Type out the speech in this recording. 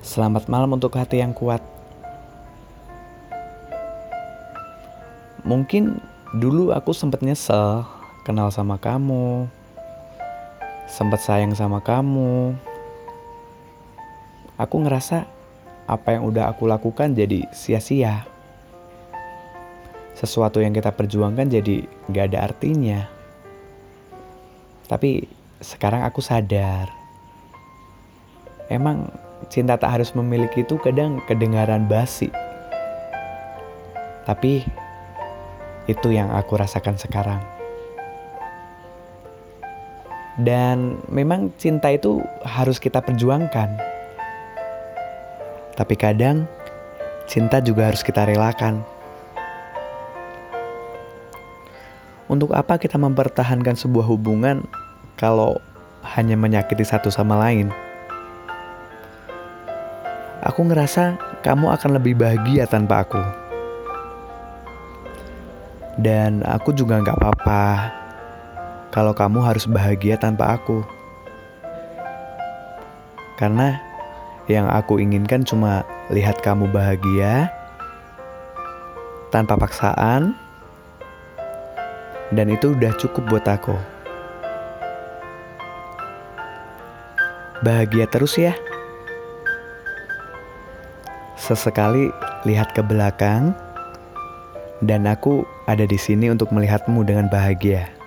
Selamat malam untuk hati yang kuat. Mungkin dulu aku sempat nyesel kenal sama kamu, sempat sayang sama kamu. Aku ngerasa apa yang udah aku lakukan jadi sia-sia. Sesuatu yang kita perjuangkan jadi gak ada artinya. Tapi sekarang aku sadar, emang cinta tak harus memiliki itu kadang kedengaran basi. Tapi itu yang aku rasakan sekarang. Dan memang cinta itu harus kita perjuangkan. Tapi kadang cinta juga harus kita relakan. Untuk apa kita mempertahankan sebuah hubungan kalau hanya menyakiti satu sama lain? Aku ngerasa kamu akan lebih bahagia tanpa aku. Dan aku juga nggak apa-apa kalau kamu harus bahagia tanpa aku. Karena yang aku inginkan cuma lihat kamu bahagia tanpa paksaan dan itu udah cukup buat aku. Bahagia terus ya. Sesekali lihat ke belakang, dan aku ada di sini untuk melihatmu dengan bahagia.